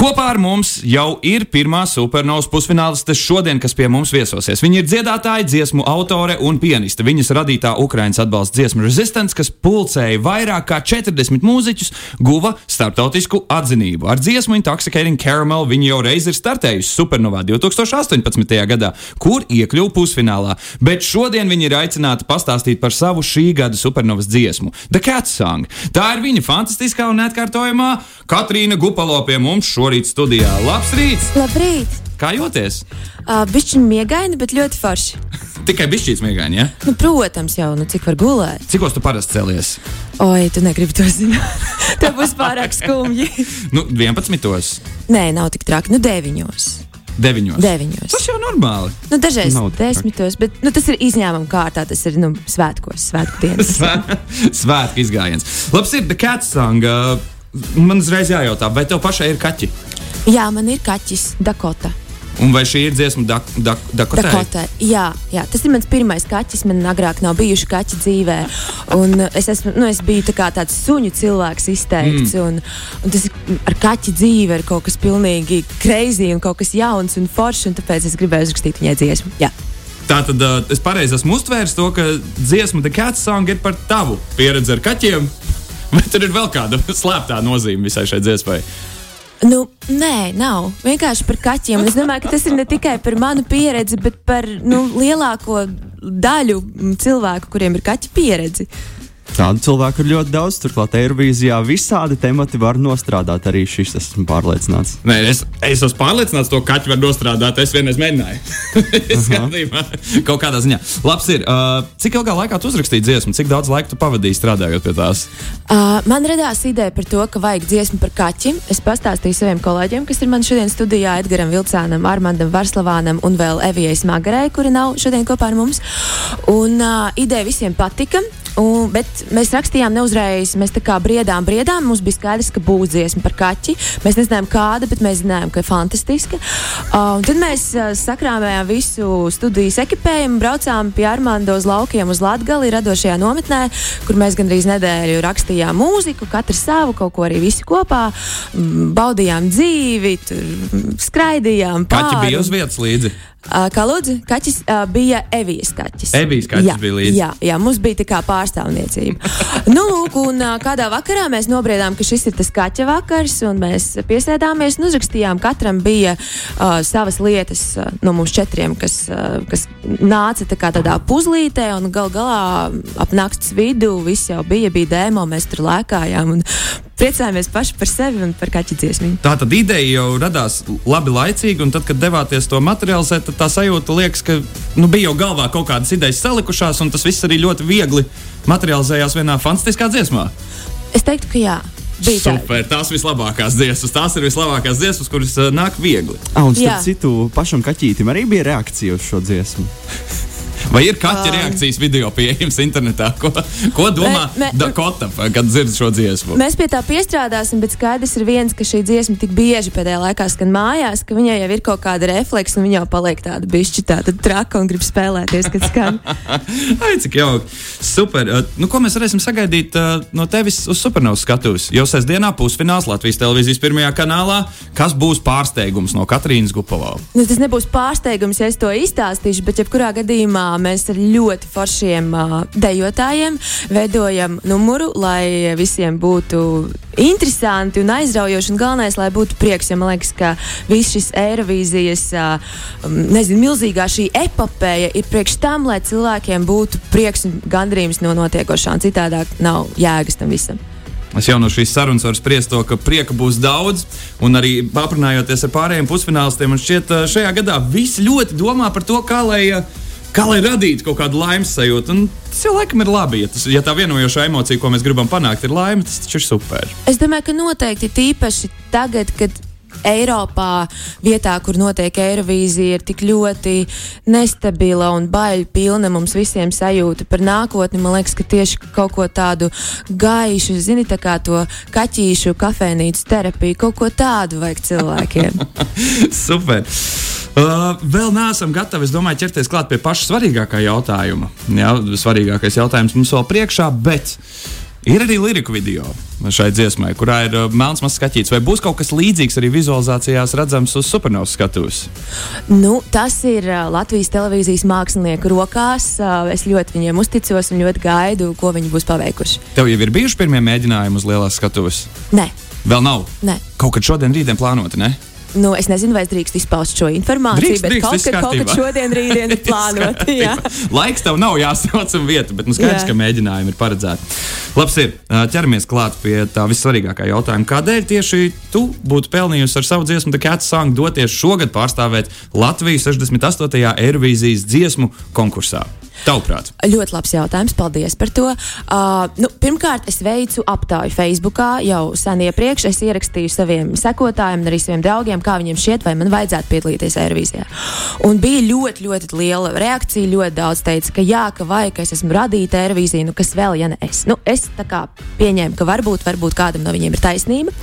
Kopā ar mums jau ir pirmā supernovas pusfināliste šodien, kas pie mums viesosies. Viņa ir dziedātāja, dziesmu autore un pianiste. Viņas radītā Ukraiņas atbalsta dziesmu Resistance, kas pulcēja vairāk kā 40 mūziķus, guva starptautisku atzinību. Ar dziesmu Intoxicating Caramel viņa jau reiz ir startējusi supernovā 2018. gadā, kur iekļuva pusfinālā. Bet šodien viņa ir aicināta pastāstīt par savu šī gada supernovas dziesmu, The Cat Song. Tā ir viņa fantastiskā un neatkārtojamā Katrīna Gupalo pie mums šodien šorīt studijā. Labs rīts! Labrīt! Kā jūties? Uh, Bišķiņ miegaini, bet ļoti forši. Tikai bišķīts miegaini, ja? Nu, protams, jau, nu cik var gulēt. Cikos tu parasti cēlies? Oi, tu negribi to zināt. Tev būs pārāk skumji. nu, 11. Nē, nav tik traki, nu 9. Deviņos. Deviņos. Tas jau ir normāli. Nu, dažreiz desmitos, bet nu, tas ir izņēmuma kārtā. Tas ir nu, svētkos, svētku dienas. Svētku izgājiens. Labs ir The Cat Song. Man uzreiz jājautā, vai tev pašai ir kaķi? Jā, man ir kaķis Dakota. Un vai šī ir dziesma dak, dak, Dakotē? Dakotē? Jā, jā, tas ir mans pirmais kaķis. Man agrāk nav bijuši kaķi dzīvē. Un es, esmu, nu, es biju tā tāds suņu cilvēks izteikts. Mm. Un, un tas ar kaķi dzīve ir kaut kas pilnīgi crazy un kaut kas jauns un foršs. Un tāpēc es gribēju uzrakstīt viņai dziesmu. Jā. Tā tad uh, es pareizi esmu uztvērs to, ka dziesma The Cat Song ir par tavu pieredzi ar kaķiem. Vai tur ir vēl kāda slēptā nozīme visai šai dziesmai? Nu, nē, nav. Vienkārši par kaķiem. Es domāju, ka tas ir ne tikai par manu pieredzi, bet par nu, lielāko daļu cilvēku, kuriem ir kaķa pieredze. Tādu cilvēku ir ļoti daudz. Turklāt Eirovīzijā visādi temati var nostrādāt. Arī šis esmu pārliecināts. Nē, es, es esmu pārliecināts, to kaķu var nostrādāt. Es vienreiz mēģināju. Skatījumā, kaut kādā ziņā. Labs ir. Uh, cik ilgā laikā tu uzrakstīji dziesmu? Cik daudz laika tu pavadīji strādājot pie tās? Uh, man radās ideja par to, ka vajag dziesmu par kaķi. Es pastāstīju saviem kolēģiem, kas ir man šodien studijā, Edgaram Vilcānam, Armandam Varslavānam un vēl Evijai Smagarei, kuri nav šodien kopā ar mums. Un uh, ideja visiem patika. Un, bet mēs rakstījām neuzreiz, mēs tā kā briedām, briedām. Mums bija skaidrs, ka būs dziesma par kaķi. Mēs nezinājām, kāda, bet mēs zinājām, ka fantastiska. Uh, tad mēs uh, sakrāmējām visu studijas ekipējumu, braucām pie Armando uz laukiem uz Latgali, radošajā nometnē, kur mēs gandrīz nedēļu rakstījām mūziku, katrs savu, kaut ko arī visi kopā, baudījām dzīvi, tur skraidījām. Kaķi bija uz vietas līdzi. Kā lūdzu, kaķis bija Evijas kaķis. Evijas kaķis jā, bija līdzi. Jā, jā, mums bija tā kā pārstāvniecība. nu, lūk, un kādā vakarā mēs nobriedām, ka šis ir tas kaķa vakars, un mēs piesēdāmies un uzrakstījām. Katram bija uh, savas lietas uh, no mums četriem, kas, uh, kas nāca tā kā tādā puzlītē, un gal galā ap nakts vidu viss jau bija, bija dēmo, mēs tur lēkājām. Un, priecājamies paši par sevi un par kaķu dziesmu. Tā tad ideja jau radās labi laicīgi, un tad, kad devāties to materializēt, tad tā sajūta liekas, ka nu, bija jau galvā kaut kādas idejas salikušās, un tas viss arī ļoti viegli materializējās vienā fantastiskā dziesmā. Es teiktu, ka jā. Super, tās vislabākās dziesmas. Tās ir vislabākās dziesmas, kuras uh, nāk viegli. Ah, un starp citu, pašam kaķītim arī bija reakcija uz šo dziesmu. Vai ir kaķa reakcijas video pieejams internetā? Ko, ko domā Dakota, kad dzird šo dziesmu? Mēs pie tā piestrādāsim, bet skaidrs ir viens, ka šī dziesma tik bieži pēdējā laikā skan mājās, ka viņai jau ir kaut kāda refleksa un viņa jau paliek tāda bišķi tāda traka un grib spēlēties, kad skan. Ai, cik jauki. Super. Nu, ko mēs varēsim sagaidīt uh, no tevis uz supernovas skatuves? Jau sestdienā pusfināls Latvijas televīzijas pirmajā kanālā. Kas būs pārsteigums no Katrīnas Gupalovas? Nu, tas nebūs pārsteigums, ja es to izstāstīšu, bet jebkurā gadījumā mēs ar ļoti foršiem dejotājiem veidojam numuru, lai visiem būtu interesanti un aizraujoši. Un galvenais, lai būtu prieks, jo man liekas, ka viss šis Eirovīzijas, nezinu, milzīgā šī epopeja ir priekš tam, lai cilvēkiem būtu prieks un gandrījums no notiekošā. Citādāk nav jēgas tam visam. Es jau no šīs sarunas varu spriest to, ka prieka būs daudz, un arī aprunājoties ar pārējiem pusfinālistiem, man šķiet, šajā gadā visi ļoti domā par to, kā lai uh, kā lai radītu kaut kādu laimes sajūtu. Un laikam ir labi. Ja, tas, ja tā vienojošā emocija, ko mēs gribam panākt, ir laime, tas taču ir super. Es domāju, ka noteikti tīpaši tagad, kad. Eiropā, vietā, kur notiek Eirovīzija, ir tik ļoti nestabila un baila pilna mums visiem sajūta par nākotni. Man liekas, ka tieši kaut ko tādu gaišu, zini, tā kā to kaķīšu kafejnīcu terapiju, kaut ko tādu vajag cilvēkiem. Super! Uh, vēl neesam gatavi, es domāju, ķerties klāt pie paša svarīgākā jautājuma. Jā, svarīgākais jautājums mums vēl priekšā, bet ir arī liriku video šai dziesmai, kurā ir uh, melns mazs skatīts. Vai būs kaut kas līdzīgs arī vizualizācijās redzams uz supernovas skatuves? Nu, tas ir uh, Latvijas televīzijas mākslinieku rokās. Uh, es ļoti viņiem uzticos un ļoti gaidu, ko viņi būs paveikuši. Tev jau ir bijuši pirmie mēģinājumi uz lielās skatuves? Nē, Vēl nav. nē. Kaut kad šodien, rītdien plānoti, ne? Nu, es nezinu, vai es drīkst izpaust šo informāciju, Drīkst, bet drīkst, kaut, kad, kaut kad šodien, rītdien ir plānota. Laiks tev nav jāsauc un vieta, bet nu skaidrs, Jā. ka mēģinājumi ir paredzēti. Labs ir, ķeramies klāt pie tā vissvarīgākā jautājuma. Kādēļ tieši tu būtu pelnījusi ar savu dziesmu The Cat Song doties šogad pārstāvēt Latviju 68. Eirovīzijas dziesmu konkursā? Tavuprāt, Ļoti labs jautājums, paldies par to. Uh, nu, pirmkārt, es veicu aptauju Facebook jau sen iepriekš. Es ierakstīju saviem sekotājiem, arī saviem draugiem, kā viņiem šķiet, vai man vajadzētu piedalīties Eirovīzijā. Un bija ļoti, ļoti liela reakcija. Ļoti daudz teica, ka jā, ka vajag, ka es esmu radīta Eirovīzija, nu kas vēl, ja ne es. Nu, es tā kā pieņēmu, ka varbūt, varbūt kādam no viņiem ir taisnība,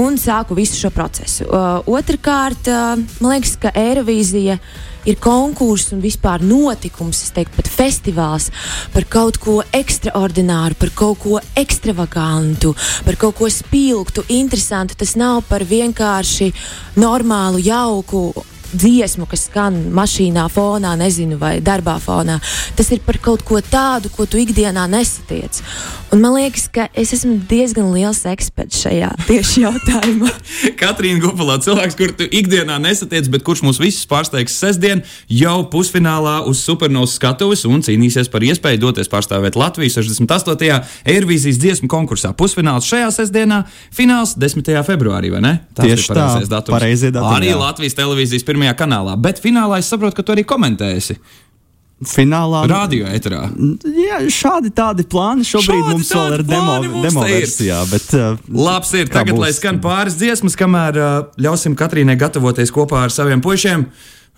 un sāku visu šo procesu. Uh, Otrakārt, uh, man liekas, ka Eirovīzija ir konkurss un vispār notikums, es teiktu, pat festivāls par kaut ko ekstraordināru, par kaut ko ekstravagantu, par kaut ko spilgtu, interesantu. Tas nav par vienkārši normālu, jauku. Dziesmu, kas skan mašīnā, fonā, nezinu, vai darbā fonā. Tas ir par kaut ko tādu, ko tu ikdienā nesatiec. Un man liekas, ka es esmu diezgan liels eksperts šajā tieši jautājumā. Katrīna Gupalā, cilvēks, kur tu ikdienā nesatiec, bet kurš mūs visus pārsteigs sestdien, jau pusfinālā uz supernovas skatuves un cīnīsies par iespēju doties pārstāvēt Latviju 68. Eirovīzijas dziesmu konkursā. Pusfināls šajā sestdienā, fināls 10. februārī, vai ne? Tas Tieši ir pareizais tā, datums. pareizie datumi, Arī jā. Latvijas televīzijas pirmajā kanālā, bet finālā es saprotu, ka tu arī komentēsi Finālā. radio eterā. Jā, šādi tādi plāni šobrīd Šādi mums vēl ir demo, demo versijā. Bet, uh, Labs ir. Tagad, būs? lai skan pāris dziesmas, kamēr uh, ļausim Katrīnai gatavoties kopā ar saviem puišiem.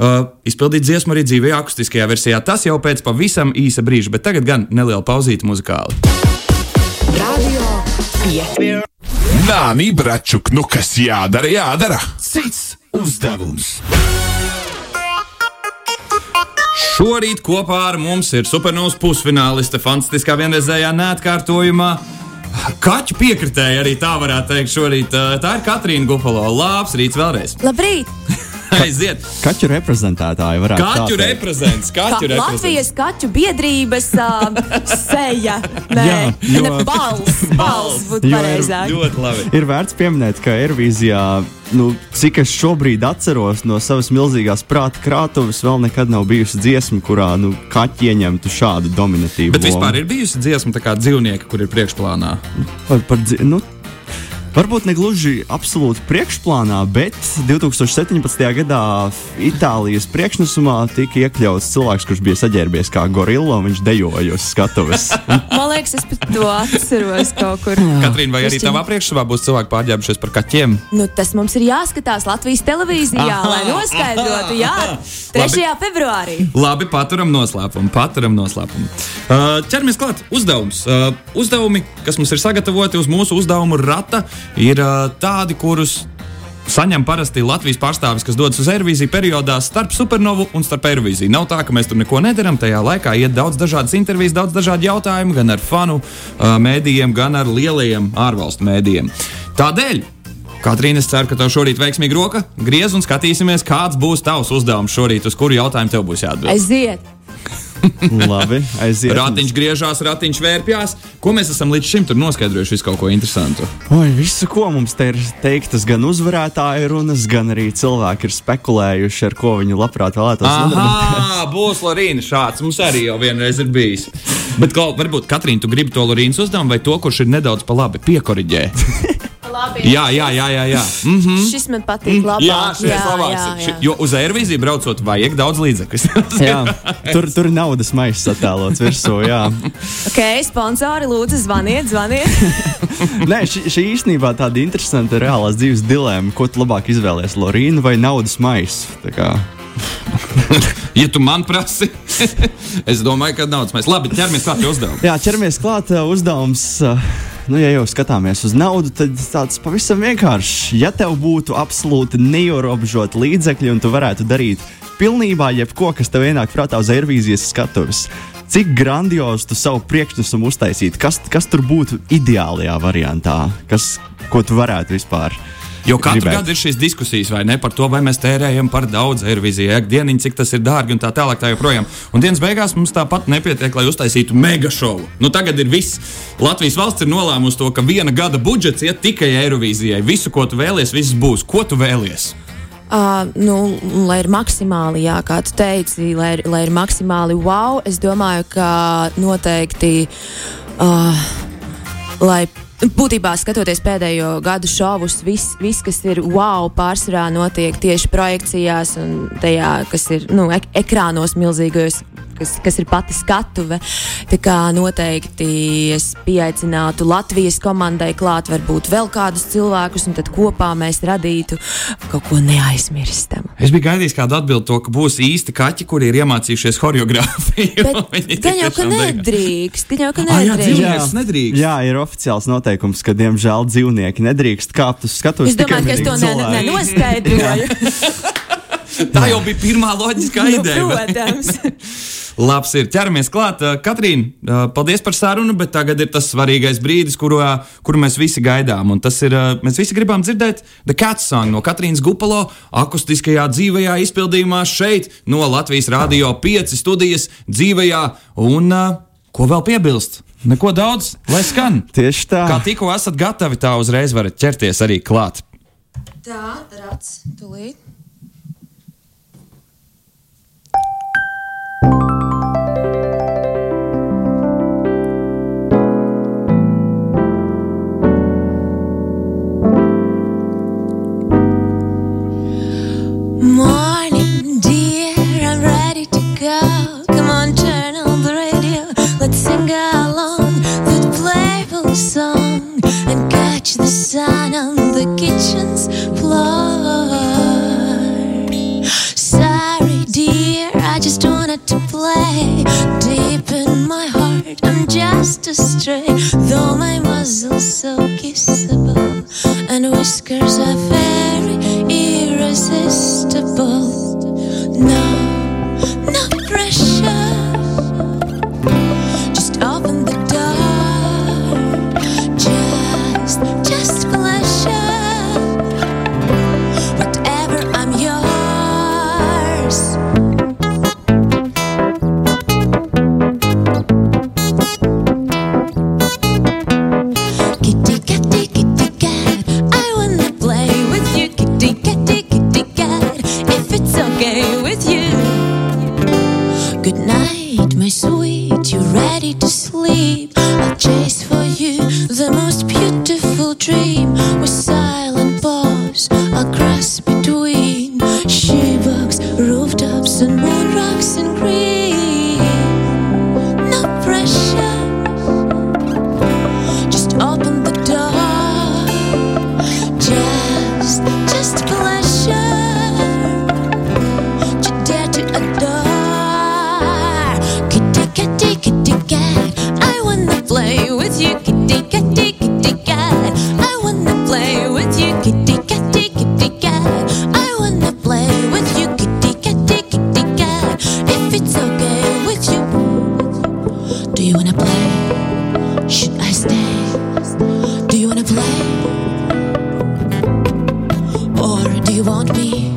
Uh, izpildīt dziesmu arī dzīvē, akustiskajā versijā. Tas jau pēc pavisam īsa brīža, bet tagad gan neliela pauzīte muzikāli. Radio 5. Nāni, bračuk, nu kas jādara, jādara. Cits uzdevums. Šorīt kopā ar mums ir supernovas pusfināliste, fantastiskā vienreizējā neatkārtojumā. Kaķu piekritēji arī tā varētu teikt šorīt. Tā ir Katrīna Gupalo. Labs rīts vēlreiz. Labrīt! Aiziet! Kaķu reprezentētāji varētu Kaķu tā teikt. reprezents, Ka kaķu reprezents. Latvijas kaķu biedrības uh, seja. Nē, Jā, jo- ne, balss, balss būtu pareizāk. Ļoti labi. Ir vērts pieminēt, ka Eirovīzijā, nu, cik es šobrīd atceros no savas milzīgās prāta krātuves, vēl nekad nav bijusi dziesma, kurā nu, kaķi ieņemtu šādu dominatīvu Bet vispār ir bijusi dziesma, tā kā dzīvnieki, kur ir priekšplānā. par, par, nu, Varbūt ne gluži absolūti priekšplānā, bet 2017. gadā Itālijas priekšnesumā tika iekļauts cilvēks, kurš bija saģērbies kā gorilla, un viņš dejoja uz skatuves. Man liekas, es pat to atceros kaut kur. Katrīna, vai arī tavā priekšstāvā būs cilvēki pārģērbušies par kaķiem? Nu, tas mums ir jāskatās Latvijas televīzijā, Aha, lai noskaidrotu. Jā, aha. 3. februārī. Labi, paturam noslēpumu. Paturam noslēpumu. Uh, ķeramies klāt. Uzdevums. Uh, uzdevumi, kas mums ir sagatavoti uz mūsu uzdevumu rata, ir tādi, kurus saņem parasti Latvijas pārstāvis, kas dodas uz Eirovīziju periodā starp supernovu un starp Eirovīziju. Nav tā, ka mēs tur neko nedarām. Tajā laikā iet daudz dažādas intervijas, daudz dažādu jautājumu, gan ar fanu uh, mēdījiem, gan ar lielajiem ārvalstu mēdījiem. Tādēļ. Katrīna, es ceru, ka tev šorīt veiksmīgi roka. Griez un skatīsimies, kāds būs tavs uzdevums šorīt, uz kuru jautājumu tev būs jāatbild. Aiziet! Labi, aiziet. Ratiņš griežās, ratiņš vērpjās. Ko mēs esam līdz šim noskaidrojuši? Visu kaut ko interesantu. Oi, visu, ko mums te ir teiktas, gan uzvarētāju runas, gan arī cilvēki ir spekulējuši, ar ko viņi labprāt vēlētos. Aha, būs Lorīna šāds. Mums arī jau vienreiz ir bijis. Bet klau, varbūt Katrīna, tu gribi to Lorīnas uzdevumu vai to, kurš ir nedaudz pa labi piekoriģē? Labi. Jā, jā, jā, jā. jā. Mm. Šis man patīk labāk. Jā, šis labāks. jā, ir. jā. Jo uz Eirovīziju braucot, vajag daudz līdzekļu. Jā, tur, tur ir naudas maisa attēlots virsū. Jā. Ok, sponsori, lūdzu, zvaniet, zvaniet. Nē, šī, šī īstenībā tāda interesanta reālās dzīves dilemma. Ko tu labāk izvēlēsies, Lorīnu vai naudas kā- ja tu man prasi, es domāju, ka daudz mēs. Labi, ķeramies klāt pie uzdevuma. Jā, ķeramies klāt. uh, Uzdevums uh, nu, ja jau skatāmies uz naudu, tad tāds pavisam vienkāršs. Ja tev būtu absolūti neierobežoti līdzekļi un tu varētu darīt pilnībā jebko, kas tev ienāk prātā uz aerobīzijas skatuves, cik grandiozi tu savu priekšnesumu uztaisītu? Kas, kas tur būtu ideālajā variantā? Kas, ko tu varētu vispār? Jo katru gribētu? gadu ir šīs diskusijas, vai ne, par to, vai mēs tērējam par daudz aerobīzijai, ikdieniņā, cik tas ir dārgi un tā tālāk. Tā joprojām. un dienas beigās mums tāpat nepietiek, lai uztaisītu mega šovu. Nu, tagad ir viss. Latvijas valsts ir nolēmusi to, ka viena gada budžets iet tikai aerobīzijai. Visu, ko tu vēlies, viss būs. Ko tu vēlies? Uh, nu, lai ir maksimāli, jā, kā tu teici, lai ir, lai ir maksimāli wow, es domāju, ka noteikti. Uh, lai būtībā skatoties pēdējo gadu šovus, viss, vis, kas ir wow, pārsvarā notiek tieši projekcijās un tajā, kas ir nu, ek ekrānos milzīgajos. Kas, kas ir pati skatuve. Tā kā noteikti es pieaicinātu Latvijas komandai klāt, varbūt vēl kādus cilvēkus, un tad kopā mēs radītu kaut ko neaizmirstamu. Es biju gaidījis kādu atbildi to, ka būs īsti kaķi, kuri ir iemācījušies Viņi gan jau, ka nedrīkst. Gan jau, ka Ah, jā, nedrīkst. dzīvnieks nedrīkst. Jā, ir oficiāls noteikums, ka, diemžēl, dzīvnieki nedrīkst kāpt uz skatuves. Es domāju, ka es to ne, ne, nenoskaidroju. Tā jau bija pirmā loģiskā ideja. vai? Nu, Protams. Labs ir. Ķeramies klāt. Uh, Katrīna, uh, paldies par sarunu, bet tagad ir tas svarīgais brīdis, kuru, uh, kuru mēs visi gaidām. Un tas ir, mēs visi gribam dzirdēt The Cat Song no Katrīnas Gupalo akustiskajā dzīvajā izpildījumā šeit no Latvijas Rādio 5 studijas dzīvajā. Un ko vēl piebilst? Neko daudz, lai skan. Tieši tā. Kā tikko esat gatavi, tā uzreiz varat ķerties arī klāt. Tā, rats, tūlīt. Let's sing along Good night, my sweet, you ready to sleep? I'll chase you want me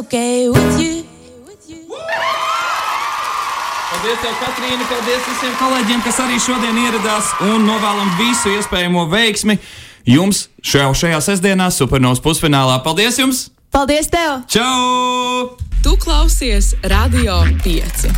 okay with you. Paldies, tev, Katrīna! Paldies visiem kolēģiem, kas arī šodien ieradās un novēlam visu iespējamo veiksmi jums šajā, šajā sestdienā, supernovas pusfinālā. Paldies jums! Paldies tev! Čau! Tu klausies Radio 5.